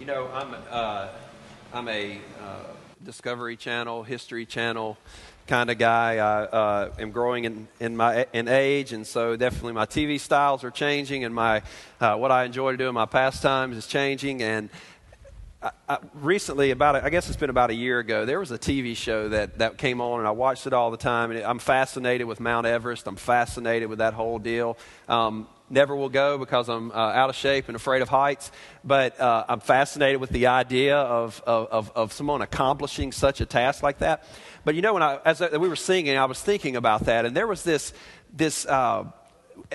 You know, I'm, uh, I'm a uh, Discovery Channel, History Channel kind of guy. I uh, am growing in, in, my, in age, and so definitely my TV styles are changing, and my, uh, what I enjoy to do in my pastimes is changing. And I, I, recently, about I guess it's been about a year ago, there was a TV show that, that came on, and I watched it all the time. And it, I'm fascinated with Mount Everest. I'm fascinated with that whole deal. Um, never will go because I'm uh, out of shape and afraid of heights. But uh, I'm fascinated with the idea of, of, of, someone accomplishing such a task like that. But you know, when I, as we were singing, I was thinking about that, and there was this, this uh,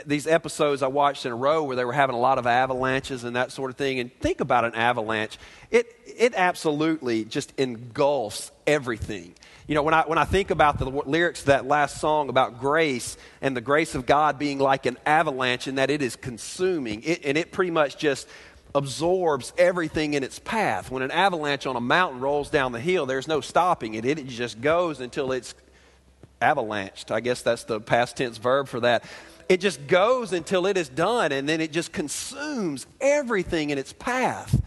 these episodes I watched in a row where they were having a lot of avalanches and that sort of thing. And think about an avalanche. It, it absolutely just engulfs everything. You know, when I, when I think about the lyrics of that last song about grace and the grace of God being like an avalanche and that it is consuming, it, and it pretty much just absorbs everything in its path. When an avalanche on a mountain rolls down the hill, there's no stopping it. It just goes until it's avalanched. I guess that's the past tense verb for that. It just goes until it is done, and then it just consumes everything in its path.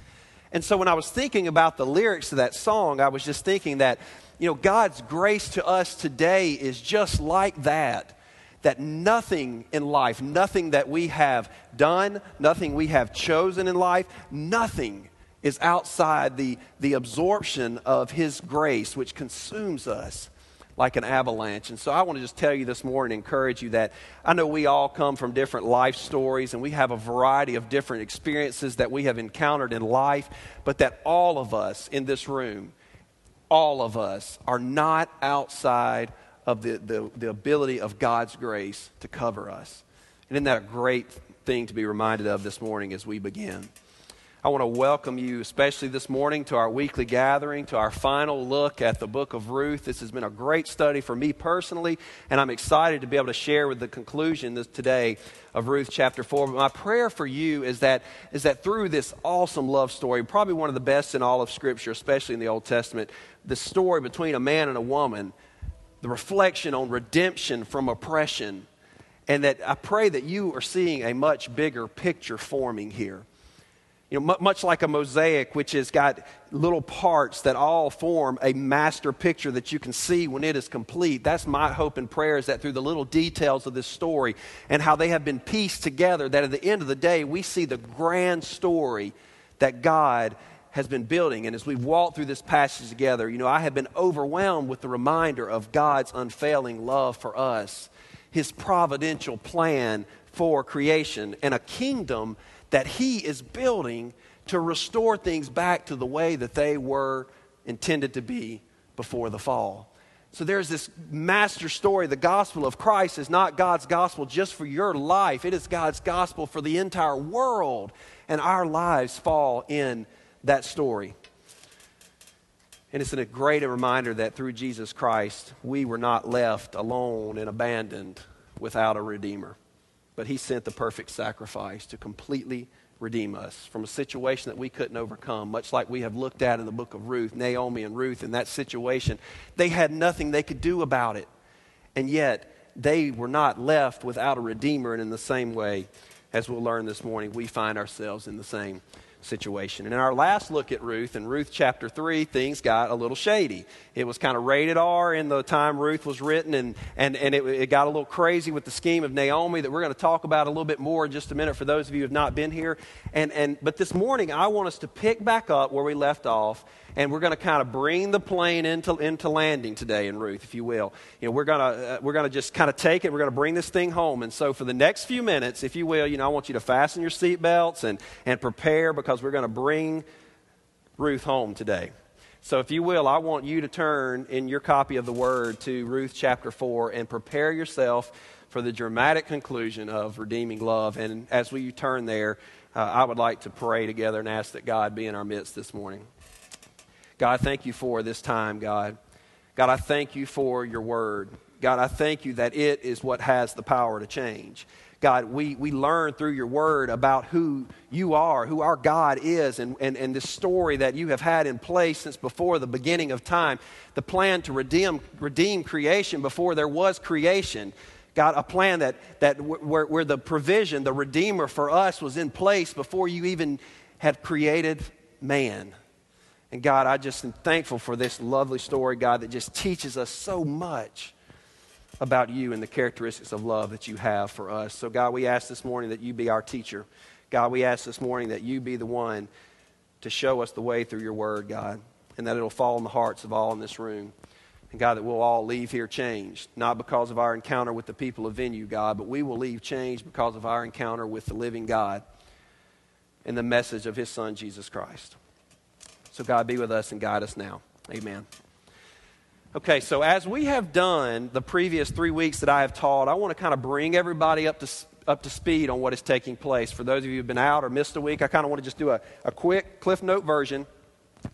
And so when I was thinking about the lyrics to that song, I was just thinking that you know, God's grace to us today is just like that. That nothing in life, nothing that we have done, nothing we have chosen in life, nothing is outside the, the absorption of His grace, which consumes us like an avalanche. And so I want to just tell you this morning, encourage you that I know we all come from different life stories and we have a variety of different experiences that we have encountered in life, but that all of us in this room, all of us are not outside of the, the, the ability of God's grace to cover us. And isn't that a great thing to be reminded of this morning as we begin? I want to welcome you, especially this morning, to our weekly gathering, to our final look at the book of Ruth. This has been a great study for me personally, and I'm excited to be able to share with the conclusion today of Ruth chapter 4. But my prayer for you is that, is that through this awesome love story, probably one of the best in all of Scripture, especially in the Old Testament, the story between a man and a woman, the reflection on redemption from oppression, and that I pray that you are seeing a much bigger picture forming here. You know, much like a mosaic, which has got little parts that all form a master picture that you can see when it is complete. That's my hope and prayer is that through the little details of this story and how they have been pieced together, that at the end of the day, we see the grand story that God has been building. And as we've walked through this passage together, you know, I have been overwhelmed with the reminder of God's unfailing love for us, His providential plan for creation, and a kingdom that He is building to restore things back to the way that they were intended to be before the fall. So there's this master story. The gospel of Christ is not God's gospel just for your life, it is God's gospel for the entire world. And our lives fall in that story. And it's a great reminder that through Jesus Christ, we were not left alone and abandoned without a Redeemer but he sent the perfect sacrifice to completely redeem us from a situation that we couldn't overcome, much like we have looked at in the book of Ruth, Naomi and Ruth in that situation. They had nothing they could do about it. And yet, they were not left without a redeemer. And in the same way, as we'll learn this morning, we find ourselves in the same situation. And in our last look at Ruth, in Ruth chapter 3, things got a little shady. It was kind of rated R in the time Ruth was written, and, and, and it, it got a little crazy with the scheme of Naomi that we're going to talk about a little bit more in just a minute for those of you who have not been here. And, and, but this morning, I want us to pick back up where we left off and we're going to kind of bring the plane into, into landing today in Ruth, if you will. You know, we're going to, uh, we're going to just kind of take it, we're going to bring this thing home. And so for the next few minutes, if you will, you know, I want you to fasten your seatbelts and, and prepare because we're going to bring Ruth home today. So, if you will, I want you to turn in your copy of the Word to Ruth chapter 4 and prepare yourself for the dramatic conclusion of redeeming love. And as we turn there, uh, I would like to pray together and ask that God be in our midst this morning. God, I thank you for this time, God. God, I thank you for your word. God, I thank you that it is what has the power to change. God, we, we learn through your word about who you are, who our God is, and, and, and this story that you have had in place since before the beginning of time, the plan to redeem, redeem creation before there was creation. God, a plan that, that where, where the provision, the Redeemer for us was in place before you even had created man. And God, I just am thankful for this lovely story, God, that just teaches us so much about you and the characteristics of love that you have for us. So, God, we ask this morning that you be our teacher. God, we ask this morning that you be the one to show us the way through your word, God, and that it'll fall in the hearts of all in this room. And God, that we'll all leave here changed, not because of our encounter with the people of Venue, God, but we will leave changed because of our encounter with the living God and the message of his Son, Jesus Christ. So, God, be with us and guide us now. Amen. Okay, so as we have done the previous three weeks that I have taught, I want to kind of bring everybody up to, up to speed on what is taking place. For those of you who've been out or missed a week, I kind of want to just do a, a quick Cliff Note version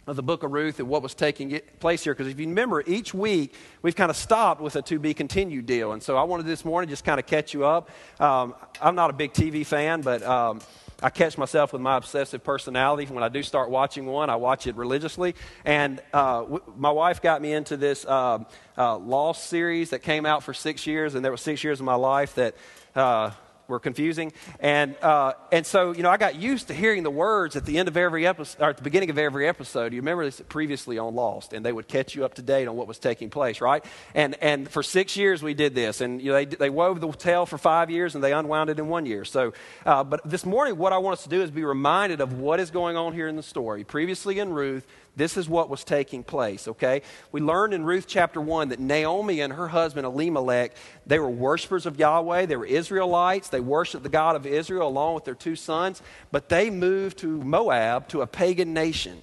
of the book of Ruth and what was taking place here. Because if you remember, each week we've kind of stopped with a to be continued deal. And so I wanted this morning just kind of catch you up. Um, I'm not a big TV fan, but um, I catch myself with my obsessive personality. When I do start watching one, I watch it religiously. And uh, w- my wife got me into this uh, uh, Lost series that came out for six years, and there were six years of my life that uh, were confusing. And, uh, and so, you know, I got used to hearing the words at the end of every episode, or at the beginning of every episode. You remember this previously on Lost, and they would catch you up to date on what was taking place, right? And, and for six years we did this, and you know, they, they wove the tale for five years, and they unwound it in one year. So, uh, but this morning, what I want us to do is be reminded of what is going on here in the story. Previously in Ruth, this is what was taking place, okay? We learned in Ruth chapter 1 that Naomi and her husband Elimelech, they were worshipers of Yahweh. They were Israelites. They worshiped the God of Israel along with their two sons, but they moved to Moab, to a pagan nation.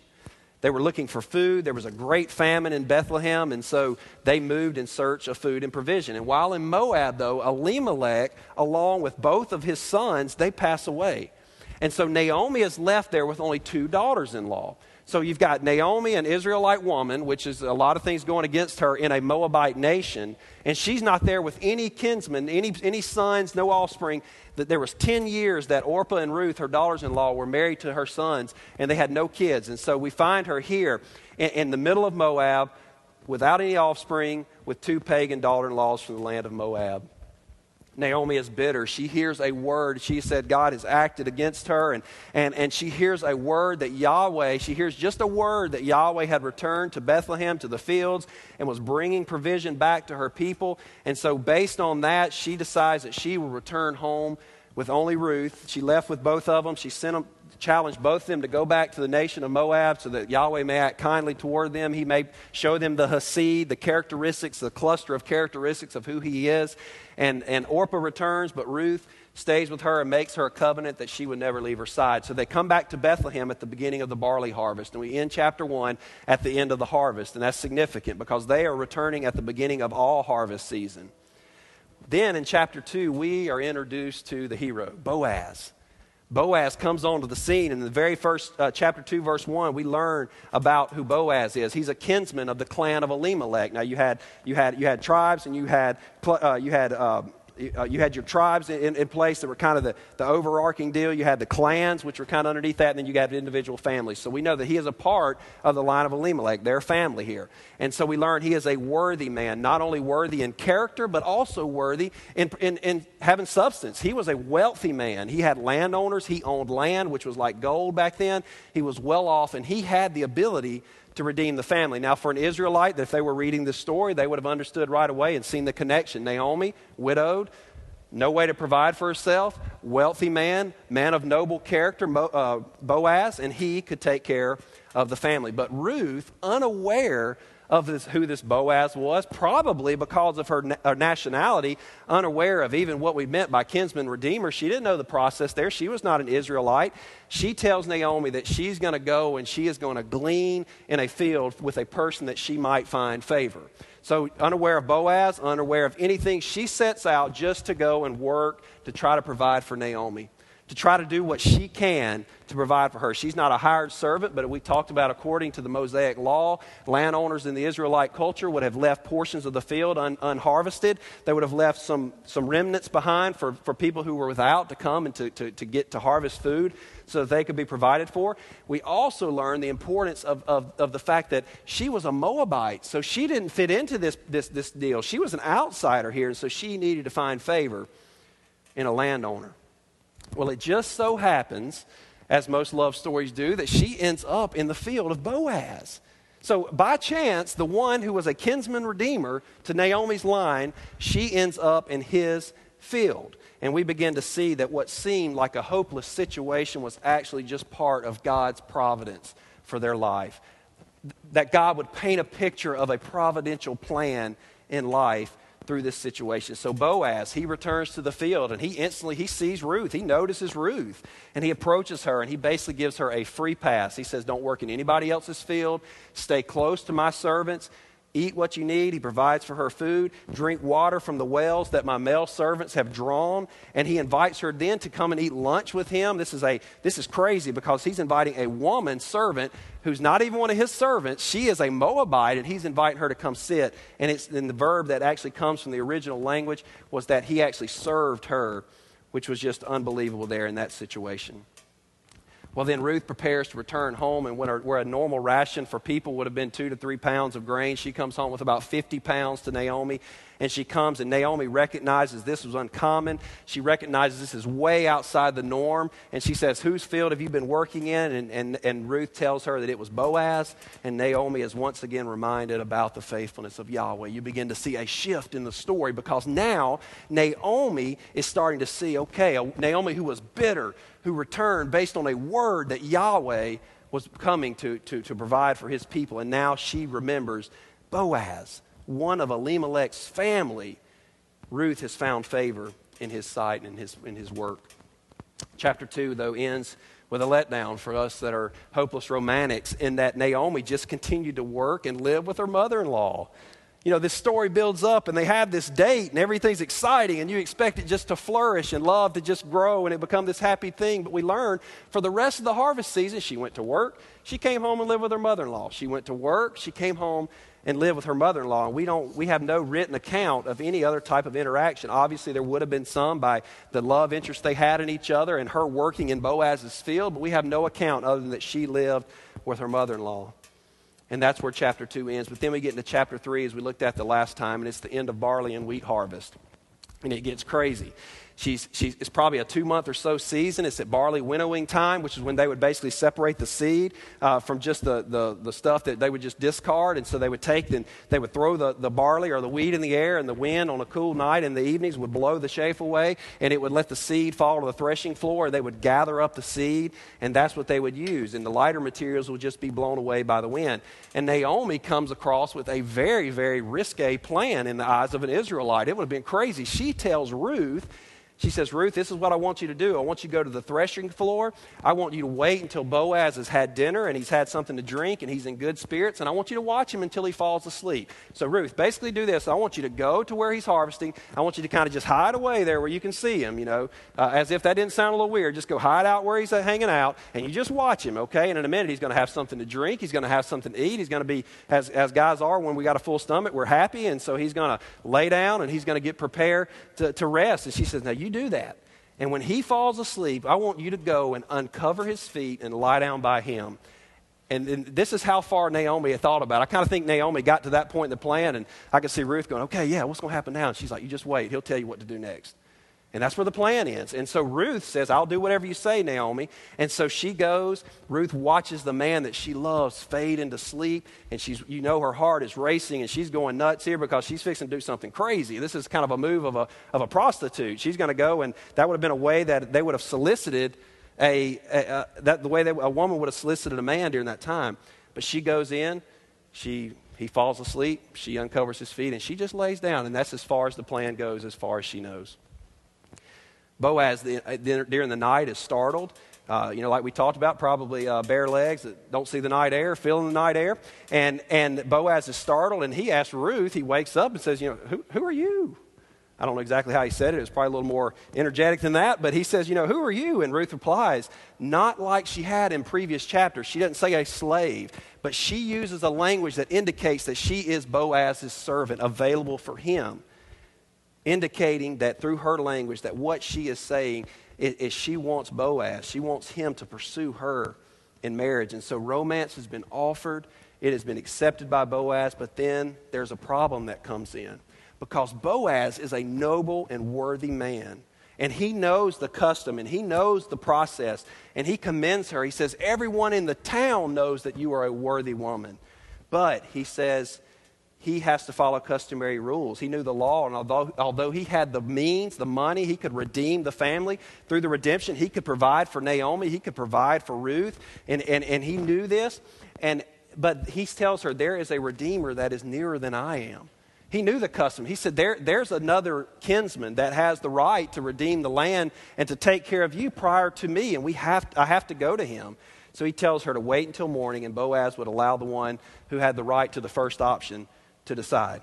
They were looking for food. There was a great famine in Bethlehem, and so they moved in search of food and provision. And while in Moab, though, Elimelech, along with both of his sons, they pass away. And so Naomi is left there with only two daughters in law. So you've got Naomi, an Israelite woman, which is a lot of things going against her in a Moabite nation, and she's not there with any kinsmen, any, any sons, no offspring. That there was 10 years that Orpah and Ruth, her daughters-in-law, were married to her sons, and they had no kids. And so we find her here in, in the middle of Moab without any offspring, with two pagan daughter-in-laws from the land of Moab. Naomi is bitter. She hears a word. She said God has acted against her, and, and, and she hears a word that Yahweh, she hears just a word that Yahweh had returned to Bethlehem, to the fields, and was bringing provision back to her people. And so, based on that, she decides that she will return home with only Ruth. She left with both of them. She sent them, challenged both of them to go back to the nation of Moab so that Yahweh may act kindly toward them. He may show them the hesed, the characteristics, the cluster of characteristics of who he is. And, and Orpah returns, but Ruth stays with her and makes her a covenant that she would never leave her side. So they come back to Bethlehem at the beginning of the barley harvest. And we end chapter 1 at the end of the harvest. And that's significant because they are returning at the beginning of all harvest season. Then in chapter 2, we are introduced to the hero, Boaz. Boaz comes onto the scene. In the very first, uh, chapter 2, verse 1, we learn about who Boaz is. He's a kinsman of the clan of Elimelech. Now, you had, you had, you had tribes and you had, uh, you had uh, you had your tribes in, in, place that were kind of the, the overarching deal. You had the clans, which were kind of underneath that, and then you got individual families. So we know that he is a part of the line of Elimelech, their family here. And so we learn he is a worthy man, not only worthy in character, but also worthy in, in, in having substance. He was a wealthy man. He had landowners, he owned land, which was like gold back then. He was well off, and he had the ability to redeem the family. Now, for an Israelite, if they were reading this story, they would have understood right away and seen the connection. Naomi, widowed, no way to provide for herself, wealthy man, man of noble character, uh, Boaz, and he could take care of the family. But Ruth, unaware of this, who this Boaz was, probably because of her, her nationality, unaware of even what we meant by kinsman redeemer. She didn't know the process there. She was not an Israelite. She tells Naomi that she's going to go and she is going to glean in a field with a person that she might find favor. So, unaware of Boaz, unaware of anything, she sets out just to go and work to try to provide for Naomi to try to do what she can to provide for her. She's not a hired servant, but we talked about according to the Mosaic law, landowners in the Israelite culture would have left portions of the field un- unharvested. They would have left some, some remnants behind for, for people who were without to come and to, to, to get to harvest food so that they could be provided for. We also learned the importance of, of, of the fact that she was a Moabite, so she didn't fit into this, this, this deal. She was an outsider here, and so she needed to find favor in a landowner. Well, it just so happens, as most love stories do, that she ends up in the field of Boaz. So, by chance, the one who was a kinsman redeemer to Naomi's line, she ends up in his field. And we begin to see that what seemed like a hopeless situation was actually just part of God's providence for their life. That God would paint a picture of a providential plan in life through this situation. So Boaz, he returns to the field and he instantly he sees Ruth. He notices Ruth and he approaches her and he basically gives her a free pass. He says, "Don't work in anybody else's field. Stay close to my servants." Eat what you need. He provides for her food. Drink water from the wells that my male servants have drawn. And he invites her then to come and eat lunch with him. This is, a, this is crazy because he's inviting a woman servant who's not even one of his servants. She is a Moabite, and he's inviting her to come sit. And, it's, and the verb that actually comes from the original language was that he actually served her, which was just unbelievable there in that situation. Well, then Ruth prepares to return home, and where a normal ration for people would have been two to three pounds of grain, she comes home with about 50 pounds to Naomi. And she comes, and Naomi recognizes this was uncommon. She recognizes this is way outside the norm. And she says, Whose field have you been working in? And, and, and Ruth tells her that it was Boaz. And Naomi is once again reminded about the faithfulness of Yahweh. You begin to see a shift in the story because now Naomi is starting to see, okay, Naomi who was bitter, who returned based on a word that Yahweh was coming to, to, to provide for his people. And now she remembers Boaz, one of Elimelech's family. Ruth has found favor in his sight and in his, in his work. Chapter 2, though, ends with a letdown for us that are hopeless romantics in that Naomi just continued to work and live with her mother in law you know, this story builds up and they have this date and everything's exciting and you expect it just to flourish and love to just grow and it become this happy thing. But we learn for the rest of the harvest season, she went to work. She came home and lived with her mother in law. She went to work. She came home and live with her mother in law. And we, don't, we have no written account of any other type of interaction. Obviously, there would have been some by the love interest they had in each other and her working in Boaz's field, but we have no account other than that she lived with her mother in law. And that's where chapter 2 ends. But then we get into chapter 3 as we looked at the last time, and it's the end of barley and wheat harvest. And it gets crazy. She's, she's, it's probably a two month or so season. It's at barley winnowing time, which is when they would basically separate the seed uh, from just the, the, the, stuff that they would just discard. And so they would take and they would throw the, the barley or the wheat in the air, and the wind on a cool night in the evenings would blow the chaff away, and it would let the seed fall to the threshing floor. They would gather up the seed, and that's what they would use. And the lighter materials would just be blown away by the wind. And Naomi comes across with a very, very risque plan in the eyes of an Israelite. It would have been crazy. She tells Ruth, she says, Ruth, this is what I want you to do. I want you to go to the threshing floor. I want you to wait until Boaz has had dinner and he's had something to drink and he's in good spirits. And I want you to watch him until he falls asleep. So, Ruth, basically do this. I want you to go to where he's harvesting. I want you to kind of just hide away there where you can see him, you know, uh, as if that didn't sound a little weird. Just go hide out where he's uh, hanging out and you just watch him, okay? And in a minute, he's going to have something to drink. He's going to have something to eat. He's going to be, as, as guys are when we got a full stomach, we're happy. And so he's going to lay down and he's going to get prepared to, to rest. And she says, Now you do that. And when he falls asleep, I want you to go and uncover his feet and lie down by him. And, and, this is how far Naomi had thought about it. I kind of think Naomi got to that point in the plan, and I could see Ruth going, okay, yeah, what's going to happen now? And she's like, you just wait. He'll tell you what to do next. And that's where the plan ends. And so Ruth says, I'll do whatever you say, Naomi. And so she goes. Ruth watches the man that she loves fade into sleep. And she's, you know, her heart is racing and she's going nuts here because she's fixing to do something crazy. This is kind of a move of a, of a prostitute. She's going to go, and that would have been a way that they would have solicited a, a, a that the way they, a woman would have solicited a man during that time. But she goes in, she he falls asleep, she uncovers his feet, and she just lays down. And that's as far as the plan goes, as far as she knows. Boaz uh, during the night is startled. Uh, you know, like we talked about, probably uh, bare legs that don't see the night air, feeling the night air. And, and Boaz is startled, and he asks Ruth, he wakes up and says, You know, who, who are you? I don't know exactly how he said it. It was probably a little more energetic than that. But he says, You know, who are you? And Ruth replies, Not like she had in previous chapters. She doesn't say a slave, but she uses a language that indicates that she is Boaz's servant, available for him indicating that through her language that what she is saying is, is, she wants Boaz. She wants him to pursue her in marriage. And so romance has been offered. It has been accepted by Boaz, but then there's a problem that comes in because Boaz is a noble and worthy man. And he knows the custom and he knows the process. And he commends her. He says, Everyone in the town knows that you are a worthy woman. But he says, he has to follow customary rules. He knew the law, and although, although he had the means, the money, he could redeem the family through the redemption. He could provide for Naomi, he could provide for Ruth, and, and, and he knew this. And, but he tells her, There is a redeemer that is nearer than I am. He knew the custom. He said, there, There's another kinsman that has the right to redeem the land and to take care of you prior to me, and we have, I have to go to him. So he tells her to wait until morning, and Boaz would allow the one who had the right to the first option to decide.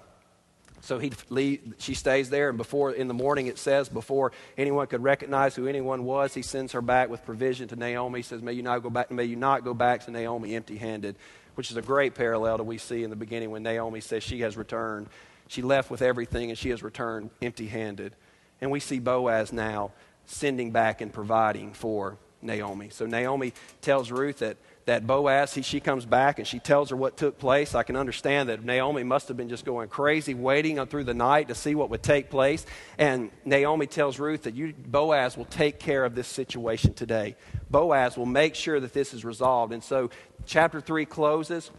So he leave, she stays there, and before in the morning it says, before anyone could recognize who anyone was, he sends her back with provision to Naomi. He says, "May you not go back. May you not go back to Naomi empty-handed," which is a great parallel that we see in the beginning when Naomi says she has returned. She left with everything, and she has returned empty-handed. And we see Boaz now sending back and providing for Naomi. So Naomi tells Ruth that that Boaz, he, she comes back and she tells her what took place. I can understand that Naomi must have been just going crazy, waiting through the night to see what would take place. And Naomi tells Ruth that you, Boaz will take care of this situation today. Boaz will make sure that this is resolved. And so chapter 3 closes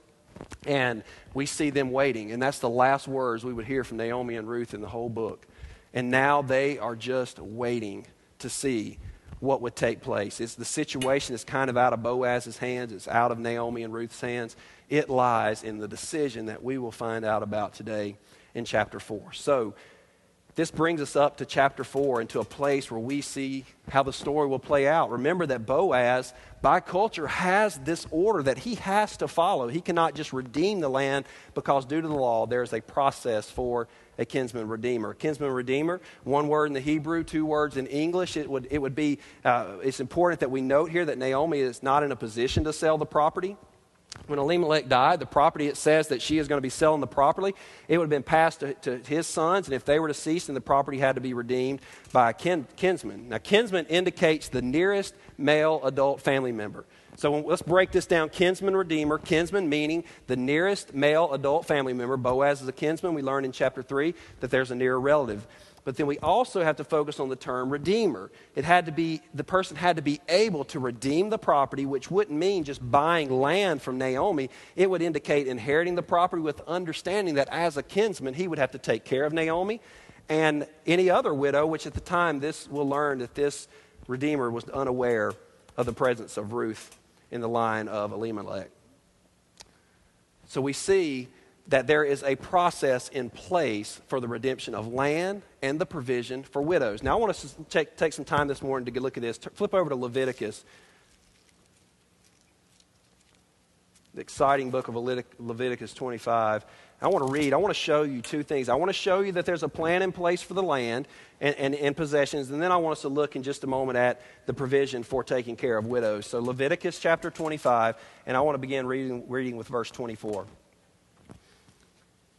and we see them waiting. And that's the last words we would hear from Naomi and Ruth in the whole book. And now they are just waiting to see what would take place. It's the situation is kind of out of Boaz's hands, it's out of Naomi and Ruth's hands. It lies in the decision that we will find out about today in chapter 4. So, this brings us up to chapter 4 into a place where we see how the story will play out. Remember that Boaz, by culture, has this order that he has to follow. He cannot just redeem the land because, due to the law, there's a process for a kinsman redeemer. Kinsman redeemer, one word in the Hebrew, two words in English. It would, it would be, uh, it's important that we note here that Naomi is not in a position to sell the property. When Elimelech died, the property, it says that she is going to be selling the property. It would have been passed to, to his sons, and if they were deceased, then the property had to be redeemed by a kin, kinsman. Now, kinsman indicates the nearest male adult family member. So let's break this down. Kinsman, redeemer. Kinsman meaning the nearest male adult family member. Boaz is a kinsman. We learned in chapter 3 that there's a near relative. But then we also have to focus on the term redeemer. It had to be, the person had to be able to redeem the property, which wouldn't mean just buying land from Naomi. It would indicate inheriting the property with understanding that as a kinsman, he would have to take care of Naomi and any other widow, which at the time, this will learn that this redeemer was unaware of the presence of Ruth in the line of Elimelech. So we see that there is a process in place for the redemption of land and the provision for widows. Now, I want us to take, take some time this morning to look at this. Flip over to Leviticus, the exciting book of Leviticus 25. I want to read, I want to show you two things. I want to show you that there's a plan in place for the land and, and, and, possessions, and then I want us to look in just a moment at the provision for taking care of widows. So, Leviticus chapter 25, and I want to begin reading, reading with verse 24.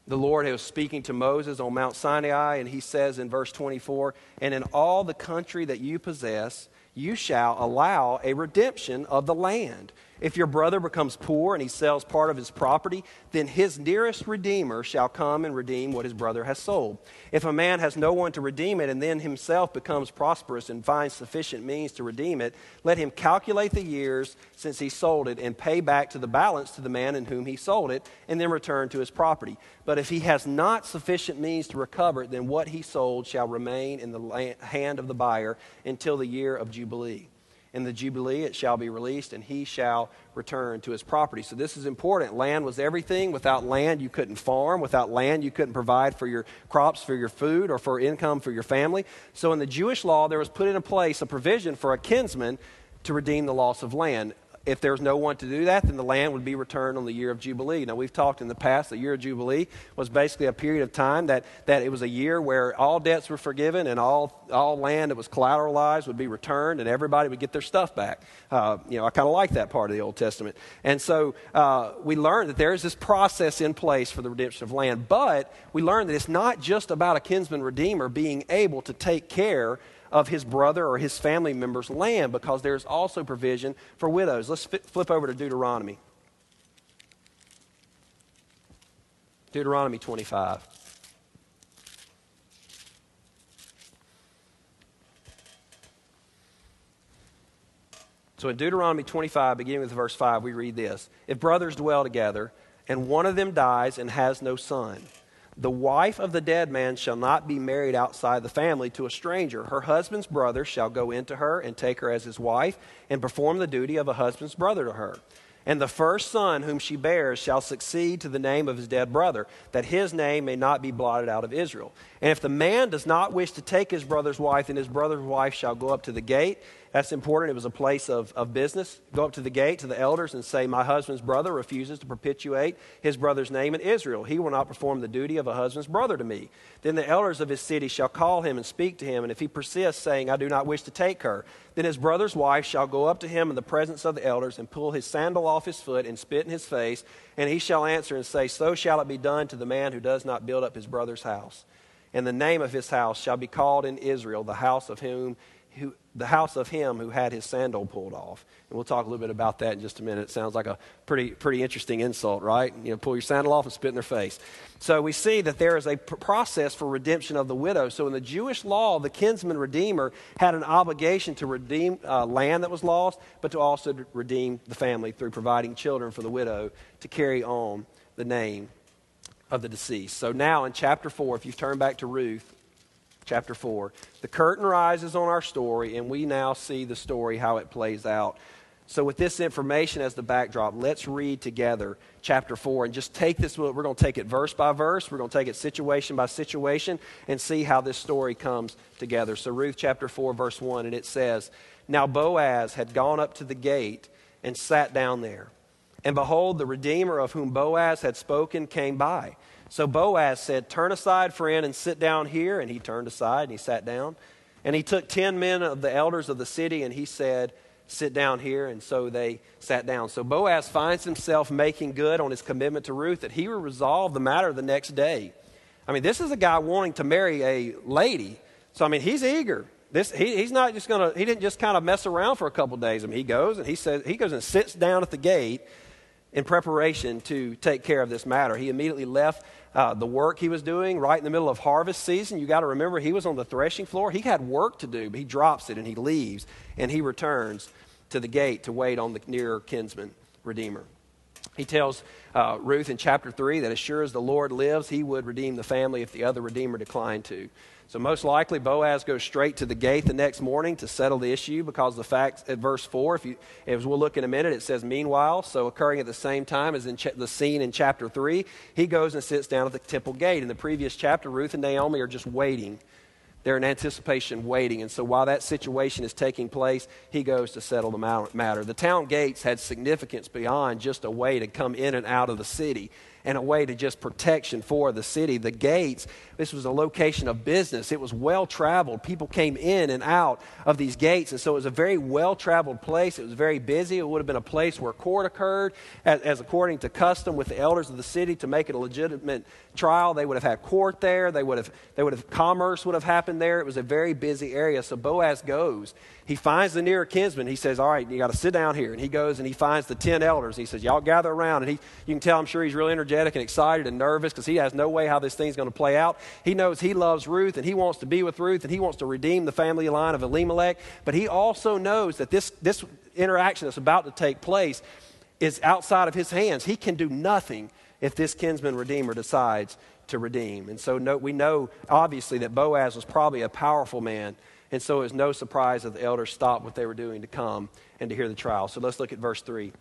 The Lord was speaking to Moses on Mount Sinai, and he says in verse 24, And in all the country that you possess, you shall allow a redemption of the land if your brother becomes poor and he sells part of his property, then his nearest redeemer shall come and redeem what his brother has sold. If a man has no one to redeem it and then himself becomes prosperous and finds sufficient means to redeem it, let him calculate the years since he sold it and pay back to the balance to the man in whom he sold it and then return to his property. But if he has not sufficient means to recover it, then what he sold shall remain in the hand of the buyer until the year of Jubilee in the Jubilee, it shall be released, and he shall return to his property. So, this is important. Land was everything. Without land, you couldn't farm. Without land, you couldn't provide for your crops, for your food, or for income for your family. So, in the Jewish law, there was put in place a provision for a kinsman to redeem the loss of land if there's no one to do that, then the land would be returned on the year of Jubilee. Now, we've talked in the past, the year of Jubilee was basically a period of time that, that it was a year where all debts were forgiven and all, all land that was collateralized would be returned and everybody would get their stuff back. Uh, you know, I kind of like that part of the Old Testament. And so uh, we learned that there is this process in place for the redemption of land, but we learned that it's not just about a kinsman redeemer being able to take care of his brother or his family member's land because there's also provision for widows. Let's f- flip over to Deuteronomy. Deuteronomy 25. So in Deuteronomy 25, beginning with verse 5, we read this If brothers dwell together, and one of them dies and has no son, the wife of the dead man shall not be married outside the family to a stranger. Her husband's brother shall go into her and take her as his wife and perform the duty of a husband's brother to her. And the first son whom she bears shall succeed to the name of his dead brother, that his name may not be blotted out of Israel. And if the man does not wish to take his brother's wife, then his brother's wife shall go up to the gate that's important. It was a place of, of business. Go up to the gate to the elders and say, My husband's brother refuses to perpetuate his brother's name in Israel. He will not perform the duty of a husband's brother to me. Then the elders of his city shall call him and speak to him. And if he persists, saying, I do not wish to take her, then his brother's wife shall go up to him in the presence of the elders and pull his sandal off his foot and spit in his face. And he shall answer and say, So shall it be done to the man who does not build up his brother's house. And the name of his house shall be called in Israel, the house of whom who, the house of him who had his sandal pulled off. And we'll talk a little bit about that in just a minute. It sounds like a pretty, pretty interesting insult, right? You know, pull your sandal off and spit in their face. So we see that there is a pr- process for redemption of the widow. So in the Jewish law, the kinsman redeemer had an obligation to redeem uh, land that was lost, but to also redeem the family through providing children for the widow to carry on the name of the deceased. So now in chapter 4, if you turn back to Ruth, chapter 4. The curtain rises on our story, and we now see the story, how it plays out. So, with this information as the backdrop, let's read together chapter 4 and just take this. We're going to take it verse by verse. We're going to take it situation by situation and see how this story comes together. So, Ruth chapter 4, verse 1, and it says Now Boaz had gone up to the gate and sat down there. And behold, the Redeemer of whom Boaz had spoken came by. So Boaz said, Turn aside, friend, and sit down here. And he turned aside and he sat down. And he took ten men of the elders of the city and he said, Sit down here. And so they sat down. So Boaz finds himself making good on his commitment to Ruth that he will resolve the matter the next day. I mean, this is a guy wanting to marry a lady. So, I mean, he's eager. This, he, he's not just going to, he didn't just kind of mess around for a couple days. I mean, he goes and he says, he goes and sits down at the gate in preparation to take care of this matter. He immediately left uh, the work he was doing right in the middle of harvest season. You got to remember, he was on the threshing floor. He had work to do, but he drops it and he leaves and he returns to the gate to wait on the nearer kinsman redeemer. He tells uh, Ruth in chapter 3 that as sure as the Lord lives, he would redeem the family if the other redeemer declined to. So, most likely, Boaz goes straight to the gate the next morning to settle the issue because the fact at verse 4, if you, as we'll look in a minute, it says, Meanwhile, so occurring at the same time as in ch- the scene in chapter 3, he goes and sits down at the temple gate. In the previous chapter, Ruth and Naomi are just waiting. They're in anticipation, waiting. And so while that situation is taking place, he goes to settle the matter. The town gates had significance beyond just a way to come in and out of the city and a way to just protection for the city. The gates, this was a location of business. It was well traveled. People came in and out of these gates. And so it was a very well traveled place. It was very busy. It would have been a place where court occurred, as, as, according to custom with the elders of the city to make it a legitimate trial. They would have had court there. They would have, they would have, commerce would have happened there. It was a very busy area. So Boaz goes. He finds the nearer kinsman. He says, All right, you got to sit down here. And he goes and he finds the 10 elders. He says, Y'all gather around. And he, you can tell, I'm sure he's really energetic and excited and nervous because he has no way how this thing's going to play out. He knows he loves Ruth and he wants to be with Ruth and he wants to redeem the family line of Elimelech. But he also knows that this, this interaction that's about to take place is outside of his hands. He can do nothing if this kinsman redeemer decides to redeem. And so no, we know, obviously, that Boaz was probably a powerful man. And so it was no surprise that the elders stopped what they were doing to come and to hear the trial. So let's look at verse 3.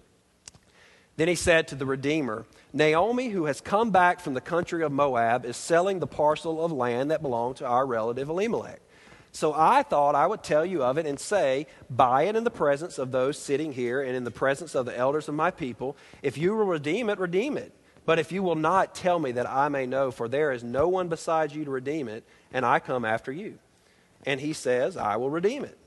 Then he said to the Redeemer, Naomi, who has come back from the country of Moab, is selling the parcel of land that belonged to our relative Elimelech. So I thought I would tell you of it and say, Buy it in the presence of those sitting here and in the presence of the elders of my people. If you will redeem it, redeem it. But if you will not, tell me that I may know, for there is no one besides you to redeem it, and I come after you. And he says, I will redeem it.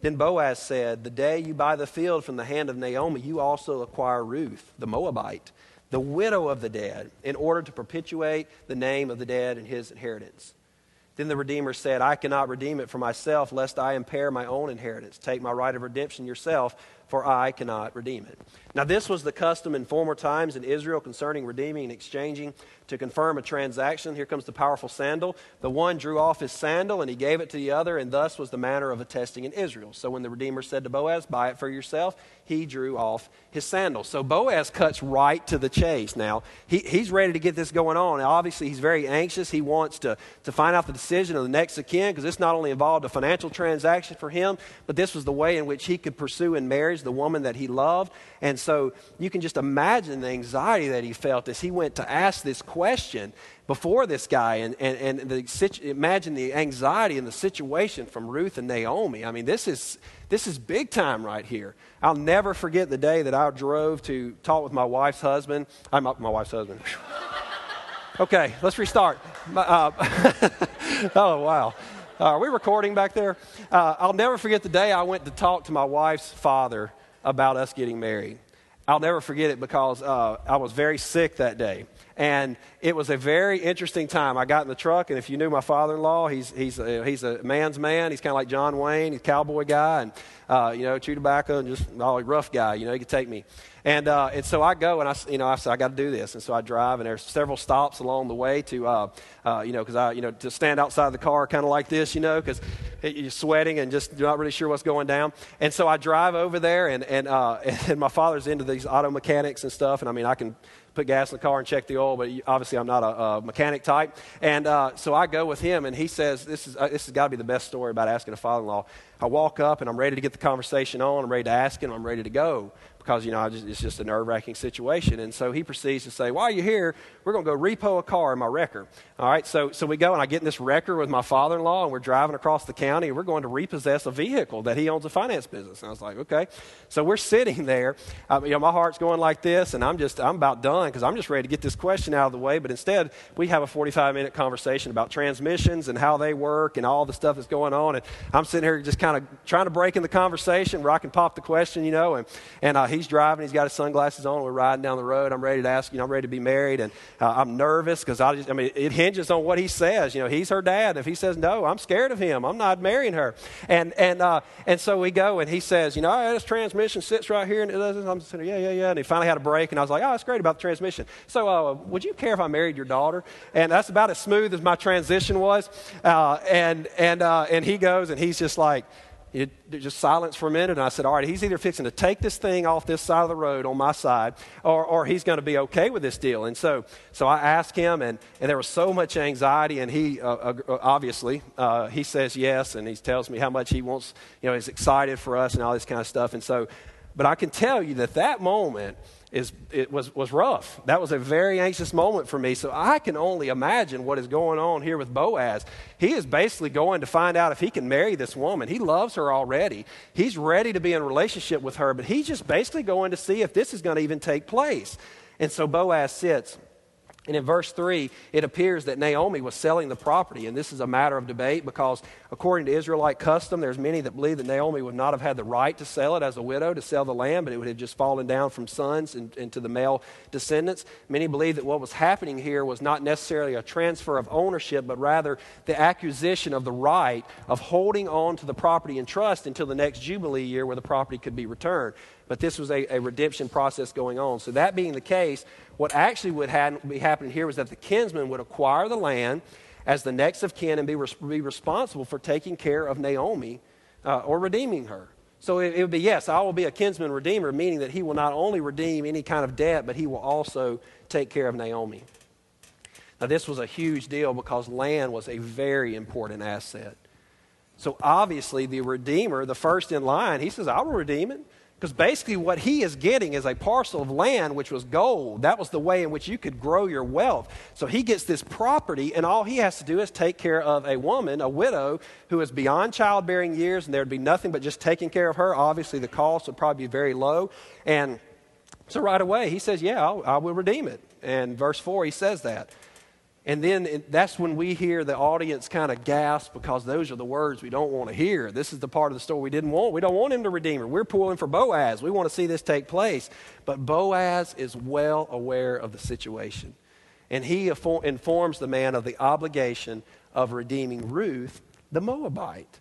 Then Boaz said, The day you buy the field from the hand of Naomi, you also acquire Ruth, the Moabite, the widow of the dead, in order to perpetuate the name of the dead and his inheritance. Then the Redeemer said, I cannot redeem it for myself, lest I impair my own inheritance. Take my right of redemption yourself, for I cannot redeem it. Now, this was the custom in former times in Israel concerning redeeming and exchanging to confirm a transaction. Here comes the powerful sandal. The one drew off his sandal and he gave it to the other, and thus was the manner of attesting in Israel. So when the Redeemer said to Boaz, Buy it for yourself, he drew off his sandal. So Boaz cuts right to the chase now. He, he's ready to get this going on. Now, obviously, he's very anxious. He wants to, to find out the decision of the next of kin because this not only involved a financial transaction for him, but this was the way in which he could pursue in marriage the woman that he loved. And so you can just imagine the anxiety that he felt as he went to ask this question before this guy and, and, and the, imagine the anxiety and the situation from Ruth and Naomi. I mean, this is, this is big time right here. I'll never forget the day that I drove to talk with my wife's husband. I'm my, my wife's husband. okay, let's restart. Uh, oh, wow. Uh, are we recording back there? Uh, I'll never forget the day I went to talk to my wife's father about us getting married. I'll never forget it because uh, I was very sick that day. And it was a very interesting time. I got in the truck, and if you knew my father in law, he's, he's, a, he's a man's man. He's kind of like John Wayne. He's a cowboy guy, and, uh, you know, chew tobacco and just all a rough guy. You know, he could take me. And, uh, and so I go, and I, you know, I said, I got to do this. And so I drive, and there's several stops along the way to, uh, uh, you know, because I, you know, to stand outside the car kind of like this, you know, because you're sweating and just not really sure what's going down. And so I drive over there, and, and, uh, and my father's into these auto mechanics and stuff. And I mean, I can put gas in the car and check the oil, but obviously I'm not a, a mechanic type. And uh, so I go with him, and he says, This, is, uh, this has got to be the best story about asking a father in law. I walk up, and I'm ready to get the conversation on. I'm ready to ask him. I'm ready to go because, you know, just, it's just a nerve wracking situation. And so he proceeds to say, While you're here, we're going to go repo a car in my wrecker. All right, so, so we go, and I get in this wrecker with my father in law, and we're driving across the county, and we're going to repossess a vehicle that he owns a finance business. And I was like, Okay. So we're sitting there. Uh, you know, my heart's going like this, and I'm just, I'm about done because I'm just ready to get this question out of the way. But instead, we have a 45 minute conversation about transmissions and how they work and all the stuff that's going on. And I'm sitting here just kind of trying to break in the conversation I can pop the question, you know, and, and uh, he's driving, he's got his sunglasses on, we're riding down the road. I'm ready to ask, you know, I'm ready to be married, and uh, I'm nervous because I just, I mean, it hinges on what he says. You know, he's her dad. If he says no, I'm scared of him. I'm not marrying her. And and uh, and so we go, and he says, you know, this transmission sits right here, and it does. I'm saying, yeah, yeah, yeah. And he finally had a break, and I was like, oh, that's great about the transmission. So, uh, would you care if I married your daughter? And that's about as smooth as my transition was. Uh, and and uh, and he goes, and he's just like it, just silence for a minute, and I said, All right, he's either fixing to take this thing off this side of the road on my side, or, or he's going to be okay with this deal. And so, so I asked him, and, and there was so much anxiety, and he uh, uh, obviously uh, he says yes, and he tells me how much he wants, you know, he's excited for us and all this kind of stuff. And so, but I can tell you that that moment, is, it was, was rough. That was a very anxious moment for me. So I can only imagine what is going on here with Boaz. He is basically going to find out if he can marry this woman. He loves her already. He's ready to be in relationship with her, but he's just basically going to see if this is going to even take place. And so Boaz sits and in verse 3, it appears that Naomi was selling the property. And this is a matter of debate because, according to Israelite custom, there's many that believe that Naomi would not have had the right to sell it as a widow, to sell the land, but it would have just fallen down from sons and, and to the male descendants. Many believe that what was happening here was not necessarily a transfer of ownership, but rather the acquisition of the right of holding on to the property in trust until the next Jubilee year where the property could be returned but this was a, a redemption process going on. So, that being the case, what actually would be happening here was that the kinsman would acquire the land as the next of kin and be, res- be responsible for taking care of Naomi uh, or redeeming her. So it, it, would be, yes, I will be a kinsman redeemer, meaning that he will not only redeem any kind of debt, but he will also take care of Naomi. Now, this was a huge deal because land was a very important asset. So obviously, the Redeemer, the first in line, he says, I will redeem it. Because basically, what he is getting is a parcel of land which was gold. That was the way in which you could grow your wealth. So he gets this property, and all he has to do is take care of a woman, a widow, who is beyond childbearing years, and there'd be nothing but just taking care of her. Obviously, the cost would probably be very low. And so right away, he says, Yeah, I'll, I will redeem it. And verse 4, he says that. And then that's when we hear the audience kind of gasp because those are the words we don't want to hear. This is the part of the story we didn't want. We don't want him to redeem her. We're pulling for Boaz. We want to see this take place. But Boaz is well aware of the situation. And he informs the man of the obligation of redeeming Ruth, the Moabite.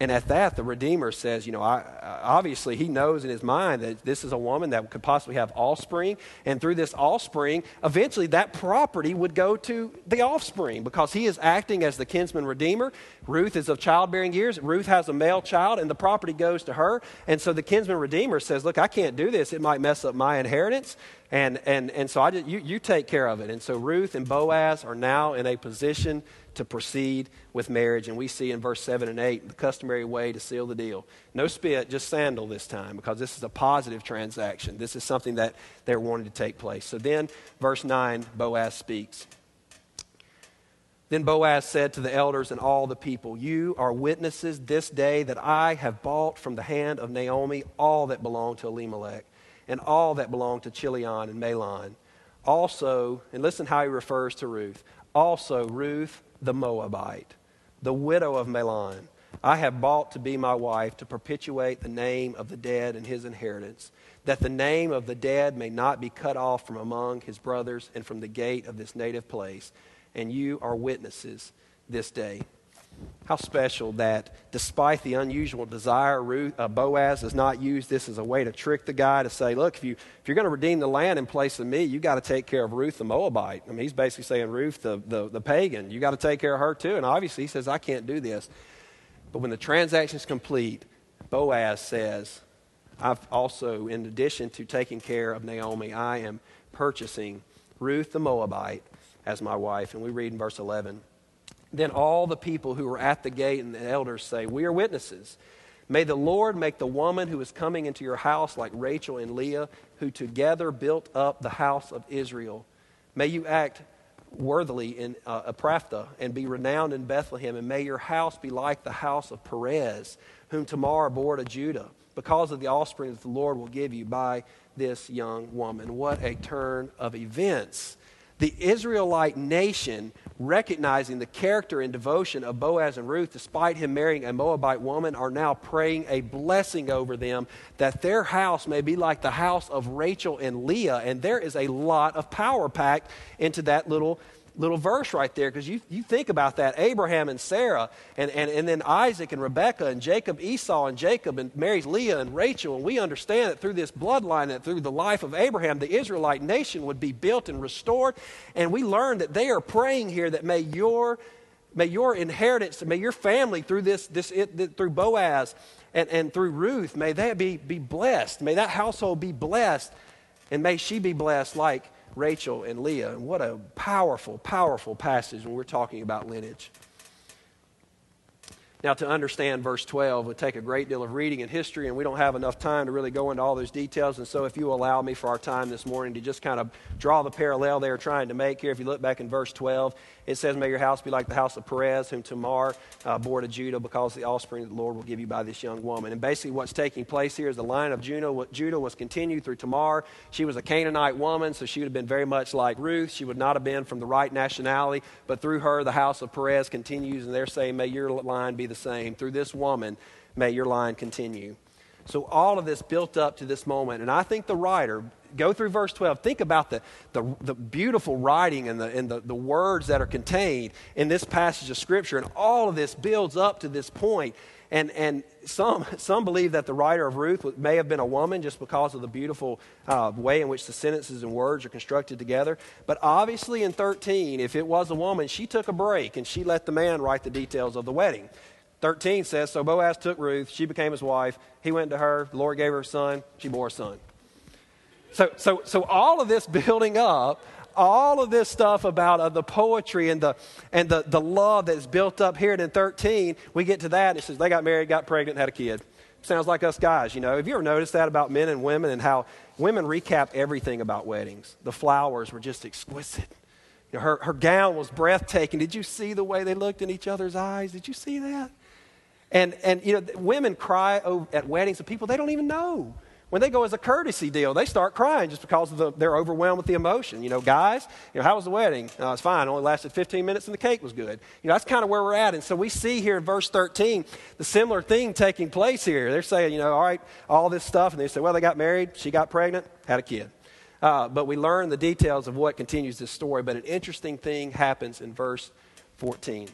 And at that, the Redeemer says, you know, I, obviously he knows in his mind that this is a woman that could possibly have offspring. And through this offspring, eventually that property would go to the offspring because he is acting as the kinsman Redeemer. Ruth is of childbearing years. Ruth has a male child, and the property goes to her. And so the kinsman Redeemer says, look, I can't do this. It might mess up my inheritance. And, and, and so I just, you, you take care of it. And so Ruth and Boaz are now in a position to proceed with marriage. And we see in verse 7 and 8 the customary way to seal the deal. No spit, just sandal this time, because this is a positive transaction. This is something that they're wanting to take place. So then, verse 9, Boaz speaks. Then Boaz said to the elders and all the people, You are witnesses this day that I have bought from the hand of Naomi all that belonged to Elimelech, and all that belonged to Chilion and Mahlon. Also, and listen how he refers to Ruth. Also, Ruth, the Moabite, the widow of Mahlon, I have bought to be my wife to perpetuate the name of the dead and his inheritance, that the name of the dead may not be cut off from among his brothers and from the gate of this native place. And you are witnesses this day. How special that despite the unusual desire, Ruth, uh, Boaz does not use this as a way to trick the guy to say, look, if, you, if you're going to redeem the land in place of me, you've got to take care of Ruth the Moabite. I mean, he's basically saying, Ruth the, the, the pagan, you've got to take care of her too. And obviously, he says, I can't do this. But when the transaction is complete, Boaz says, I've also, in addition to taking care of Naomi, I am purchasing Ruth the Moabite as my wife. And we read in verse 11. Then all the people who were at the gate and the elders say, We are witnesses. May the Lord make the woman who is coming into your house like Rachel and Leah, who together built up the house of Israel. May you act worthily in uh, Ephrathah and be renowned in Bethlehem, and may your house be like the house of Perez, whom Tamar bore to Judah, because of the offspring that the Lord will give you by this young woman. What a turn of events! The Israelite nation recognizing the character and devotion of Boaz and Ruth, despite him marrying a Moabite woman, are now praying a blessing over them that their house may be like the house of Rachel and Leah. And there is a lot of power packed into that little little verse right there because you, you think about that Abraham and Sarah, and, and, and then Isaac and Rebekah, and Jacob, Esau, and Jacob, and marries Leah and Rachel. And we understand that through this bloodline, that through the life of Abraham, the Israelite nation would be built and restored. And we learn that they are praying here that may your, may your inheritance, may your family through this, this it, through Boaz and, and through Ruth, may they be, be blessed. May that household be blessed, and may she be blessed like Rachel and Leah. And what a powerful, powerful passage when we're talking about lineage. Now, to understand verse 12 would take a great deal of reading and history, and we don't have enough time to really go into all those details. And so, if you allow me for our time this morning to just kind of draw the parallel they are trying to make here, if you look back in verse 12, it says, May your house be like the house of Perez, whom Tamar uh, bore to Judah, because the offspring of the Lord will give you by this young woman. And basically, what's taking place here is the line of Judah, Judah was continued through Tamar. She was a Canaanite woman, so she would have been very much like Ruth. She would not have been from the right nationality, but through her, the house of Perez continues, and they're saying, May your line be the same. Through this woman, may your line continue. So, all of this built up to this moment. And I think the writer, go through verse 12, think about the, the, the, beautiful writing and, the, and the, the words that are contained in this passage of Scripture. And all of this builds up to this point. And, and some, some believe that the writer of Ruth may have been a woman just because of the beautiful uh, way in which the sentences and words are constructed together. But obviously, in 13, if it was a woman, she took a break and she let the man write the details of the wedding. 13 says, So Boaz took Ruth, she became his wife. He went to her, the Lord gave her a son, she bore a son. So, so, so all of this building up, all of this stuff about uh, the poetry and, the, and the, the love that's built up here and in 13, we get to that, it says they got married, got pregnant, had a kid. Sounds like us guys, you know. Have you ever noticed that about men and women and how women recap everything about weddings? The flowers were just exquisite. You know, her, her gown was breathtaking. Did you see the way they looked in each other's eyes? Did you see that? And, and you know, women cry at weddings of people they don't even know. When they go as a courtesy deal, they start crying just because the, they're overwhelmed with the emotion. You know, guys, you know, how was the wedding? Uh, it's fine. It only lasted 15 minutes and the cake was good. You know, that's kind of where we're at. And so we see here in verse 13 the similar thing taking place here. They're saying, you know, all right, all this stuff. And they say, well, they got married, she got pregnant, had a kid. Uh, but we learn the details of what continues this story. But an interesting thing happens in verse 14.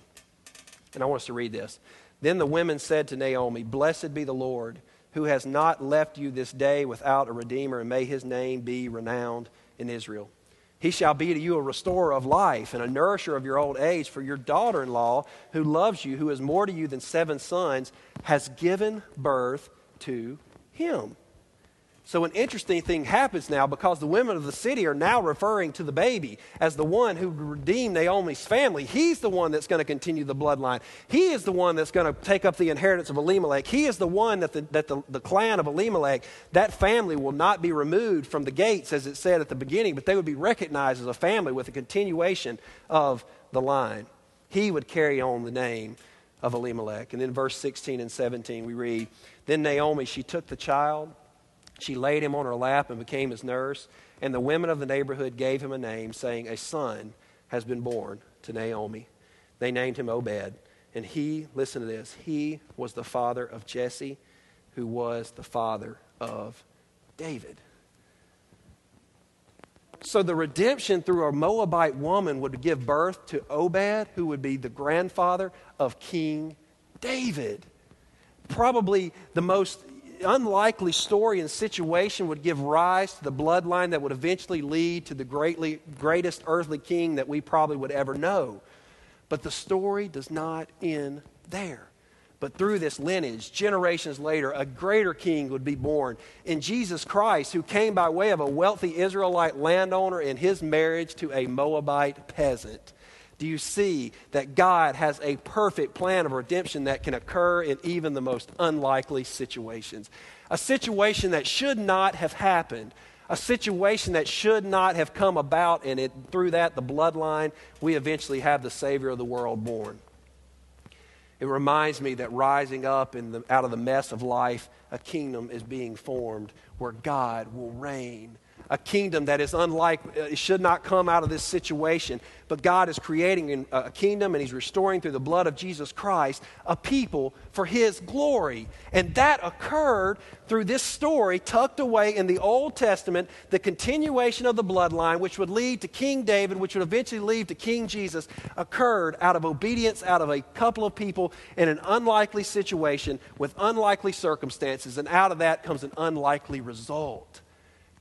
And I want us to read this. Then the women said to Naomi, Blessed be the Lord, who has not left you this day without a redeemer, and may his name be renowned in Israel. He shall be to you a restorer of life and a nourisher of your old age, for your daughter in law, who loves you, who is more to you than seven sons, has given birth to him. So, an interesting thing happens now because the women of the city are now referring to the baby as the one who redeemed Naomi's family. He's the one that's going to continue the bloodline. He is the one that's going to take up the inheritance of Elimelech. He is the one that, the, that the, the clan of Elimelech, that family will not be removed from the gates, as it said at the beginning, but they would be recognized as a family with a continuation of the line. He would carry on the name of Elimelech. And then, verse 16 and 17, we read Then Naomi, she took the child she laid him on her lap and became his nurse. And the women of the neighborhood gave him a name, saying, A son has been born to Naomi. They named him Obed. And he, listen to this, he was the father of Jesse, who was the father of David. So the redemption through a Moabite woman would give birth to Obed, who would be the grandfather of King David. Probably the most unlikely story and situation would give rise to the bloodline that would eventually lead to the greatly, greatest earthly king that we probably would ever know. But the story does not end there. But through this lineage, generations later, a greater king would be born in Jesus Christ, who came by way of a wealthy Israelite landowner in his marriage to a Moabite peasant. Do you see that God has a perfect plan of redemption that can occur in even the most unlikely situations? A situation that should not have happened, a situation that should not have come about, and it, through that, the bloodline, we eventually have the Savior of the world born. It reminds me that rising up in the, out of the mess of life, a kingdom is being formed where God will reign a kingdom that is unlike, uh, it should not come out of this situation. But God is creating a kingdom and He's restoring through the blood of Jesus Christ a people for His glory. And that occurred through this story tucked away in the Old Testament, the continuation of the bloodline, which would lead to King David, which would eventually lead to King Jesus, occurred out of obedience, out of a couple of people in an unlikely situation with unlikely circumstances. And out of that comes an unlikely result.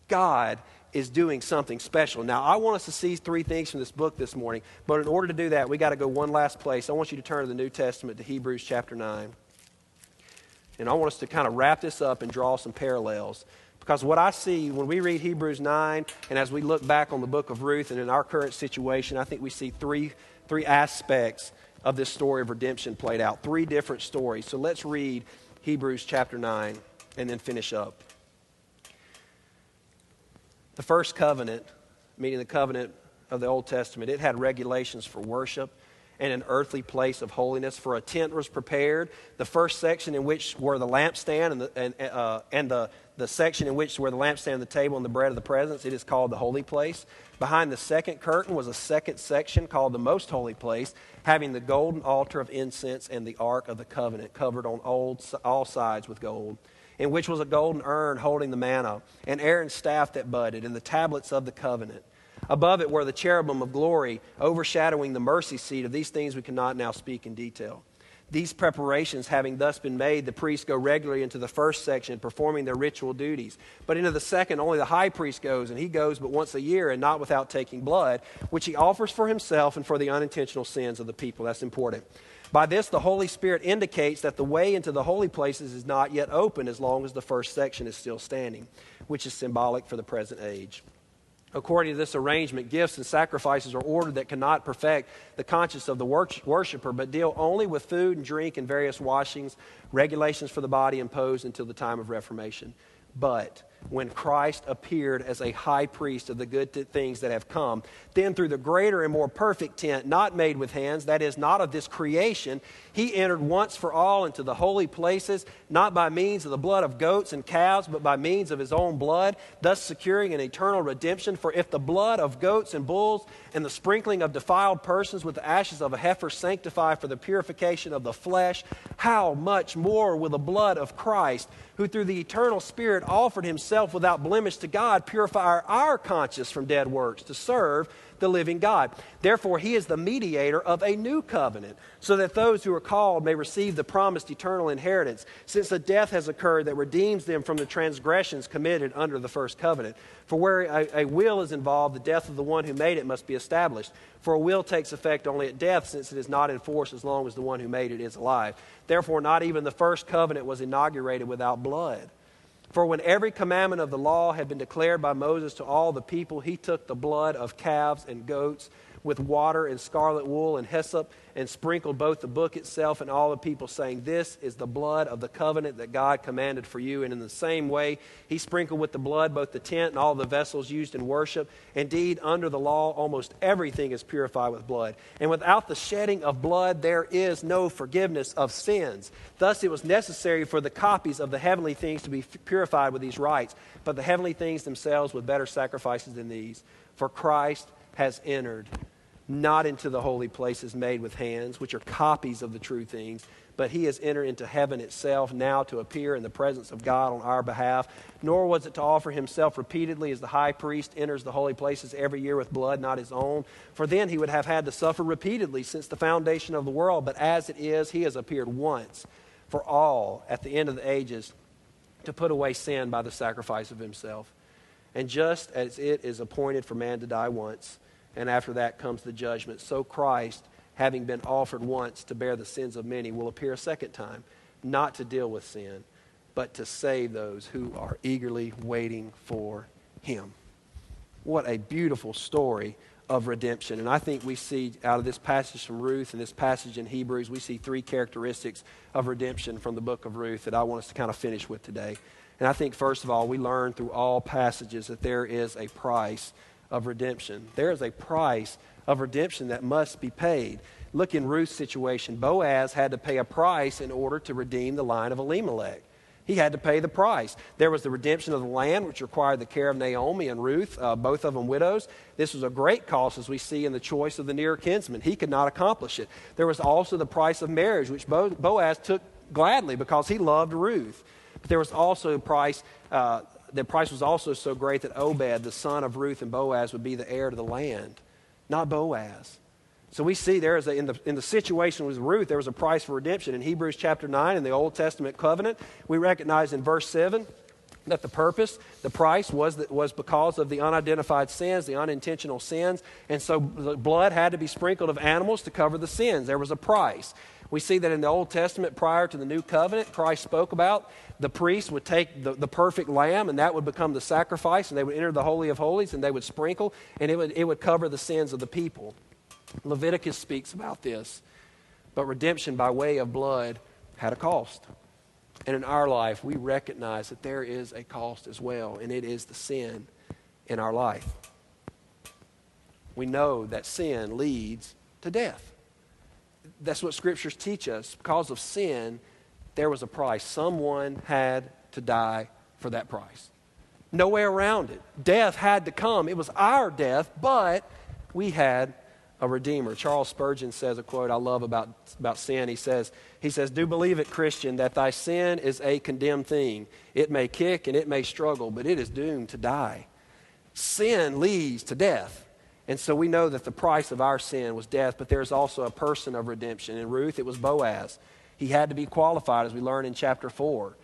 God is doing something special. Now, I want us to see three things from this book this morning, but in order to do that, we got to go one last place. I want you to turn to the New Testament to Hebrews chapter 9. And I want us to kind of wrap this up and draw some parallels. Because what I see when we read Hebrews 9, and as we look back on the book of Ruth and in our current situation, I think we see three, three aspects of this story of redemption played out. Three different stories. So let's read Hebrews chapter 9 and then finish up. The first covenant, meaning the covenant of the Old Testament, it had regulations for worship and an earthly place of holiness. For a tent was prepared. The first section in which were the lampstand and the, and, uh, and the, the section in which were the lampstand, the table, and the bread of the presence, it is called the holy place. Behind the second curtain was a second section called the most holy place, having the golden altar of incense and the ark of the covenant covered on all, all sides with gold in which was a golden urn holding the manna, and Aaron's staff that budded, and the tablets of the covenant. Above it were the cherubim of glory, overshadowing the mercy seat. Of these things we cannot now speak in detail. These preparations having thus been made, the priests go regularly into the first section, performing their ritual duties. But into the second, only the high priest goes, and he goes but once a year, and not without taking blood, which he offers for himself and for the unintentional sins of the people. That's important. By this, the Holy Spirit indicates that the way into the holy places is not yet open as long as the first section is still standing, which is symbolic for the present age. According to this arrangement, gifts and sacrifices are ordered that cannot perfect the conscience of the worshiper, but deal only with food and drink and various washings, regulations for the body imposed until the time of Reformation. But when Christ appeared as a high priest of the good things that have come. Then, through the greater and more perfect tent, not made with hands, that is, not of this creation, he entered once for all into the holy places, not by means of the blood of goats and calves, but by means of his own blood, thus securing an eternal redemption. For if the blood of goats and bulls and the sprinkling of defiled persons with the ashes of a heifer sanctify for the purification of the flesh, how much more will the blood of Christ, who through the eternal Spirit offered himself without blemish to God, purify our conscience from dead works to serve the living God. Therefore, he is the mediator of a new covenant, so that those who are called may receive the promised eternal inheritance, since a death has occurred that redeems them from the transgressions committed under the first covenant. For where a, a will is involved, the death of the one who made it must be established. For a will takes effect only at death, since it is not in force as long as the one who made it is alive. Therefore, not even the first covenant was inaugurated without blood. For when every commandment of the law had been declared by Moses to all the people, he took the blood of calves and goats with water and scarlet wool and hyssop and sprinkled both the book itself and all the people, saying, This is the blood of the covenant that God commanded for you. And in the same way, he sprinkled with the blood both the tent and all the vessels used in worship. Indeed, under the law, almost everything is purified with blood. And without the shedding of blood, there is no forgiveness of sins. Thus, it was necessary for the copies of the heavenly things to be purified with these rites, but the heavenly things themselves with better sacrifices than these. For Christ has entered not into the holy places made with hands, which are copies of the true things, but he has entered into heaven itself now to appear in the presence of God on our behalf. Nor was it to offer himself repeatedly as the high priest enters the holy places every year with blood not his own, for then he would have had to suffer repeatedly since the foundation of the world. But as it is, he has appeared once for all at the end of the ages to put away sin by the sacrifice of himself. And just as it is appointed for man to die once, and after that comes the judgment. So Christ, having been offered once to bear the sins of many, will appear a second time, not to deal with sin, but to save those who are eagerly waiting for him. What a beautiful story of redemption. And I think we see out of this passage from Ruth and this passage in Hebrews, we see three characteristics of redemption from the book of Ruth that I want us to kind of finish with today. And I think, first of all, we learn through all passages that there is a price of redemption. There is a price of redemption that must be paid. Look in Ruth's situation. Boaz had to pay a price in order to redeem the line of Elimelech. He had to pay the price. There was the redemption of the land, which required the care of Naomi and Ruth, uh, both of them widows. This was a great cost, as we see in the choice of the near kinsman. He could not accomplish it. There was also the price of marriage, which Boaz took gladly because he loved Ruth. But there was also a price uh, the price was also so great that Obed, the son of Ruth and Boaz, would be the heir to the land, not Boaz. So we see there is a, in the in the situation with Ruth, there was a price for redemption. In Hebrews chapter nine in the Old Testament covenant, we recognize in verse seven that the purpose, the price was that was because of the unidentified sins, the unintentional sins, and so the blood had to be sprinkled of animals to cover the sins. There was a price. We see that in the Old Testament, prior to the new covenant, Christ spoke about the priest would take the, the perfect lamb, and that would become the sacrifice, and they would enter the Holy of Holies, and they would sprinkle, and it would, it would cover the sins of the people. Leviticus speaks about this. But redemption by way of blood had a cost. And in our life, we recognize that there is a cost as well, and it is the sin in our life. We know that sin leads to death. That's what scriptures teach us. Because of sin, there was a price. Someone had to die for that price. No way around it. Death had to come. It was our death, but we had a redeemer. Charles Spurgeon says a quote I love about, about sin. He says, he says, Do believe it, Christian, that thy sin is a condemned thing. It may kick and it may struggle, but it is doomed to die. Sin leads to death. And so we know that the price of our sin was death, but there's also a person of redemption. In Ruth, it was Boaz. He had to be qualified, as we learn in chapter 4.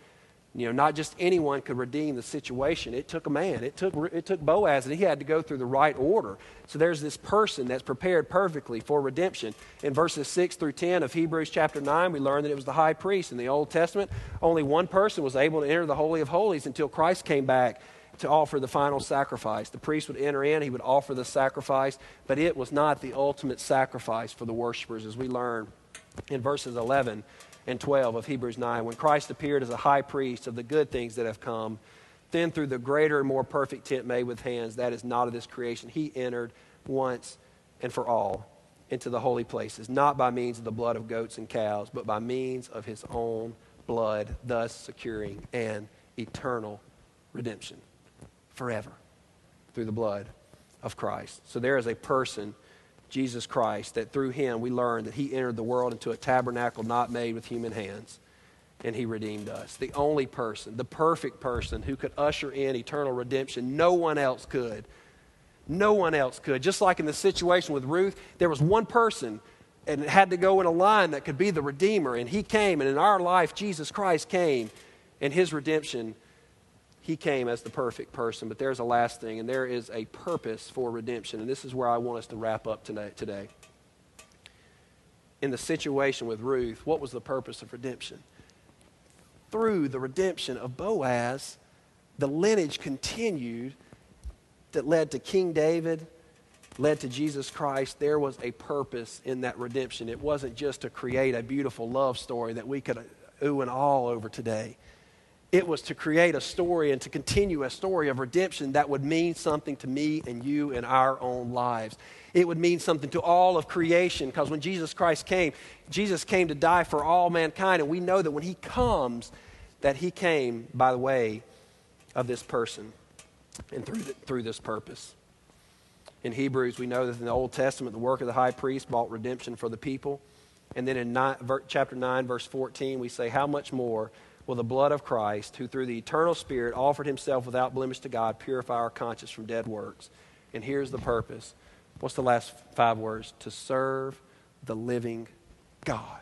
You know, not just anyone could redeem the situation. It took a man. It took, it took Boaz, and he had to go through the right order. So there's this person that's prepared perfectly for redemption. In verses 6 through 10 of Hebrews chapter 9, we learn that it was the high priest. In the Old Testament, only one person was able to enter the Holy of Holies until Christ came back to offer the final sacrifice. The priest would enter in, he would offer the sacrifice, but it was not the ultimate sacrifice for the worshipers, as we learn in verses 11 and 12 of Hebrews 9. When Christ appeared as a high priest of the good things that have come, then through the greater and more perfect tent made with hands, that is not of this creation, he entered once and for all into the holy places, not by means of the blood of goats and cows, but by means of his own blood, thus securing an eternal redemption forever through the blood of Christ. So there is a person Jesus Christ, that through him we learn that he entered the world into a tabernacle not made with human hands. and he redeemed us. The only person, the perfect person who could usher in eternal redemption. No one else could. No one else could. Just like in the situation with Ruth, there was one person and it had to go in a line that could be the Redeemer, and he came, and in our life, Jesus Christ came, and his redemption, he came as the perfect person. But there's a last thing, and there is a purpose for redemption, and this is where I want us to wrap up tonight, today. In the situation with Ruth, what was the purpose of redemption? through the redemption of Boaz, the lineage continued that led to King David, led to Jesus Christ. There was a purpose in that redemption. It wasn't just to create a beautiful love story that we could uh, ooh and all over today. It was to create a story and to continue a story of redemption that would mean something to me and you in our own lives. It would mean something to all of creation because when Jesus Christ came, Jesus came to die for all mankind. And we know that when he comes, that he came by the way of this person and through, the, through this purpose. In Hebrews, we know that in the Old Testament, the work of the high priest brought redemption for the people. And then in nine, chapter 9, verse 14, we say, How much more will the blood of Christ, who through the eternal Spirit offered himself without blemish to God, purify our conscience from dead works. And here's the purpose. What's the last five words? To serve the living God.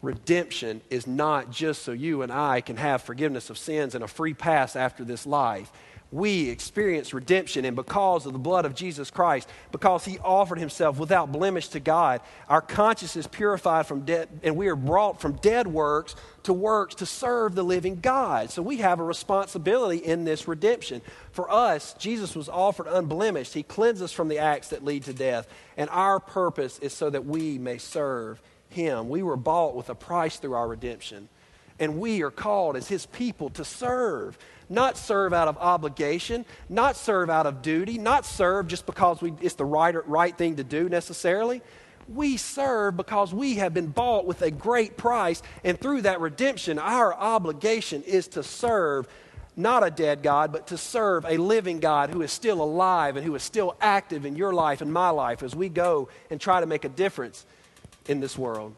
Redemption is not just so you and I can have forgiveness of sins and a free pass after this life we experience redemption, and because of the blood of Jesus Christ, because he offered himself without blemish to God, our conscience is purified from dead, and we are brought from dead works to works to serve the living God. So we have a responsibility in this redemption. For us, Jesus was offered unblemished. He cleansed us from the acts that lead to death, and our purpose is so that we may serve him. We were bought with a price through our redemption, and we are called as his people to serve not serve out of obligation, not serve out of duty, not serve just because we, it's the right, right thing to do necessarily. We serve because we have been bought with a great price, and through that redemption, our obligation is to serve not a dead God, but to serve a living God who is still alive and who is still active in your life and my life as we go and try to make a difference in this world.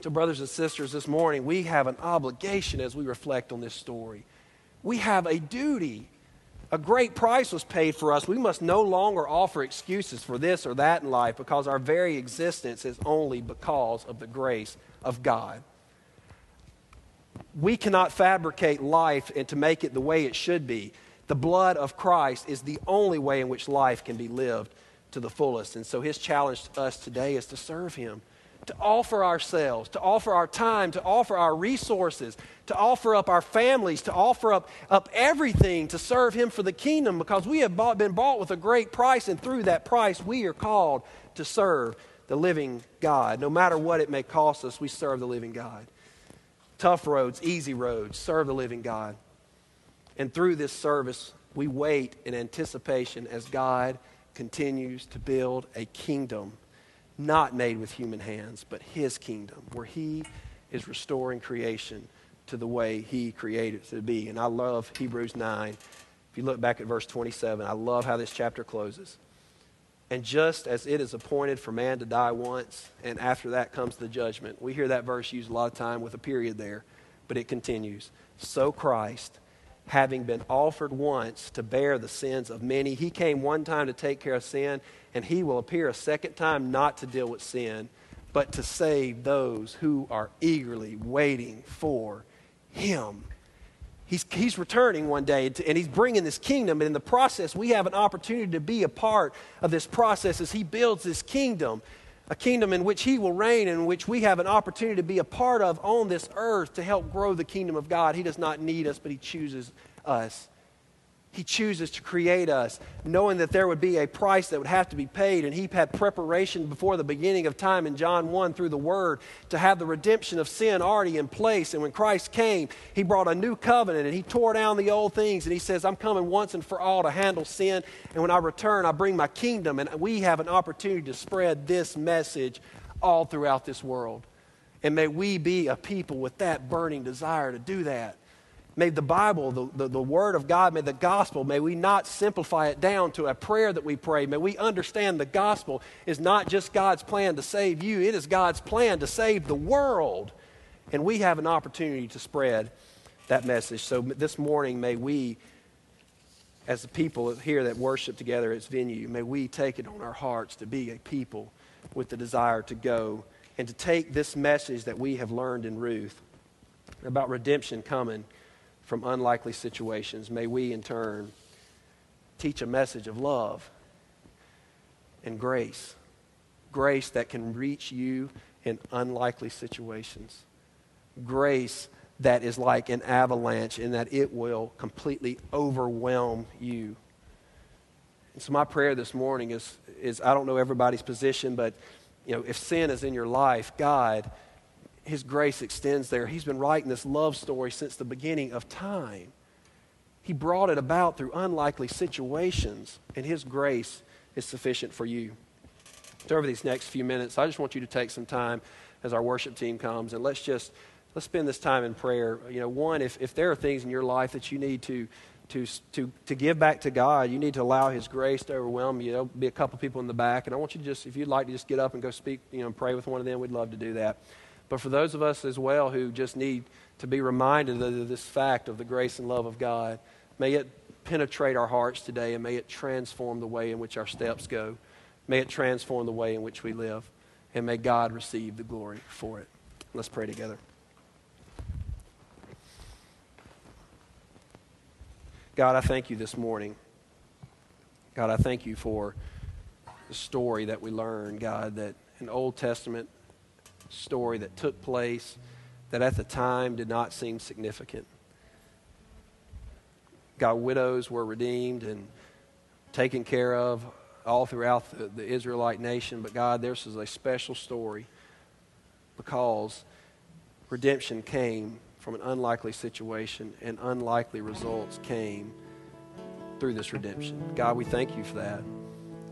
So, brothers and sisters, this morning we have an obligation as we reflect on this story we have a duty. A great price was paid for us. We must no longer offer excuses for this or that in life because our very existence is only because of the grace of God. We cannot fabricate life and to make it the way it should be. The blood of Christ is the only way in which life can be lived to the fullest. And so his challenge to us today is to serve him to offer ourselves, to offer our time, to offer our resources, to offer up our families, to offer up, up everything to serve Him for the kingdom because we have bought, been bought with a great price, and through that price, we are called to serve the living God. No matter what it may cost us, we serve the living God. Tough roads, easy roads, serve the living God. And through this service, we wait in anticipation as God continues to build a kingdom not made with human hands, but his kingdom, where he is restoring creation to the way he created it to be. And I love Hebrews 9. If you look back at verse 27, I love how this chapter closes. And just as it is appointed for man to die once, and after that comes the judgment. We hear that verse used a lot of time with a period there, but it continues. So Christ having been offered once to bear the sins of many. He came one time to take care of sin, and he will appear a second time not to deal with sin, but to save those who are eagerly waiting for him. He's, he's returning one day and he's bringing this kingdom. And in the process, we have an opportunity to be a part of this process as he builds this kingdom a kingdom in which He will reign, in which we have an opportunity to be a part of on this earth to help grow the kingdom of God. He does not need us, but He chooses us. He chooses to create us, knowing that there would be a price that would have to be paid. And He had preparation before the beginning of time in John 1 through the Word to have the redemption of sin already in place. And when Christ came, He brought a new covenant and He tore down the old things. And He says, I'm coming once and for all to handle sin. And when I return, I bring my kingdom. And we have an opportunity to spread this message all throughout this world. And may we be a people with that burning desire to do that. May the Bible, the, the, the, Word of God, may the gospel, may we not simplify it down to a prayer that we pray. May we understand the gospel is not just God's plan to save you, it is God's plan to save the world. And we have an opportunity to spread that message. So this morning, may we, as the people here that worship together at this venue, may we take it on our hearts to be a people with the desire to go and to take this message that we have learned in Ruth about redemption coming from unlikely situations. May we, in turn, teach a message of love and grace. Grace that can reach you in unlikely situations. Grace that is like an avalanche in that it will completely overwhelm you. And so my prayer this morning is, is I don't know everybody's position, but you know, if sin is in your life, God, His grace extends there. He's been writing this love story since the beginning of time. He brought it about through unlikely situations, and His grace is sufficient for you. So over these next few minutes, I just want you to take some time as our worship team comes, and let's just let's spend this time in prayer. You know, one, if, if there are things in your life that you need to to, to, to give back to God, you need to allow His grace to overwhelm you. There'll be a couple people in the back, and I want you to just, if you'd like to just get up and go speak, you know, pray with one of them, we'd love to do that. But for those of us as well who just need to be reminded of this fact of the grace and love of God, may it penetrate our hearts today, and may it transform the way in which our steps go. May it transform the way in which we live, and may God receive the glory for it. Let's pray together. God, I thank you this morning. God, I thank you for the story that we learned, God, that an Old Testament story that took place that at the time did not seem significant. God, widows were redeemed and taken care of all throughout the, the Israelite nation. But God, this is a special story because redemption came from an unlikely situation, and unlikely results came through this redemption. God, we thank you for that.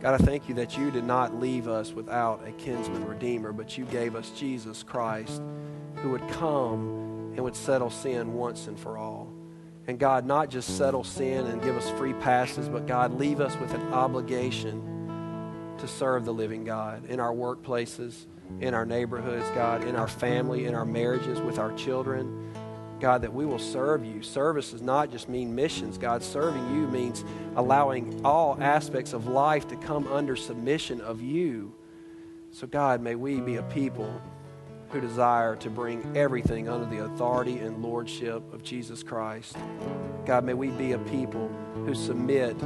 God, I thank you that you did not leave us without a kinsman redeemer, but you gave us Jesus Christ who would come and would settle sin once and for all. And God, not just settle sin and give us free passes, but God, leave us with an obligation to serve the living God in our workplaces, in our neighborhoods, God, in our family, in our marriages, with our children. God, that we will serve you. Service does not just mean missions. God, serving you means allowing all aspects of life to come under submission of you. So, God, may we be a people who desire to bring everything under the authority and lordship of Jesus Christ. God, may we be a people who submit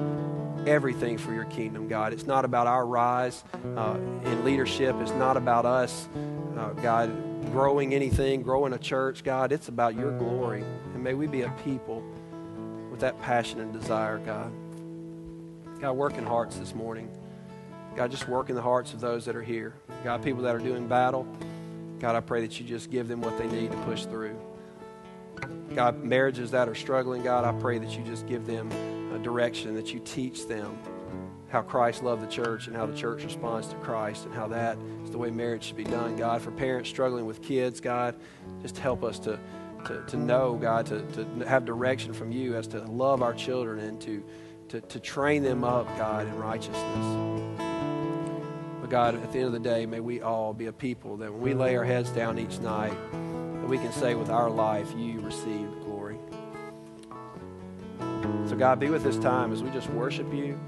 everything for your kingdom, God. It's not about our rise uh, in leadership, it's not about us, uh, God, growing anything, growing a church, God. It's about your glory. And may we be a people with that passion and desire, God. God, work in hearts this morning. God, just work in the hearts of those that are here. God, people that are doing battle. God, I pray that you just give them what they need to push through. God, marriages that are struggling, God, I pray that you just give them a direction, that you teach them how Christ loved the church and how the church responds to Christ and how that is the way marriage should be done. God, for parents struggling with kids, God, just help us to, to, to know, God, to, to have direction from you as to love our children and to, to, to train them up, God, in righteousness. But God, at the end of the day, may we all be a people that when we lay our heads down each night, that we can say with our life, you received glory. So, God, be with this time as we just worship you,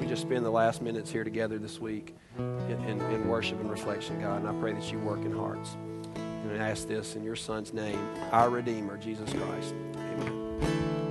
we just spend the last minutes here together this week in, in, in worship and reflection, God. And I pray that you work in hearts. And I ask this in your Son's name, our Redeemer, Jesus Christ. Amen.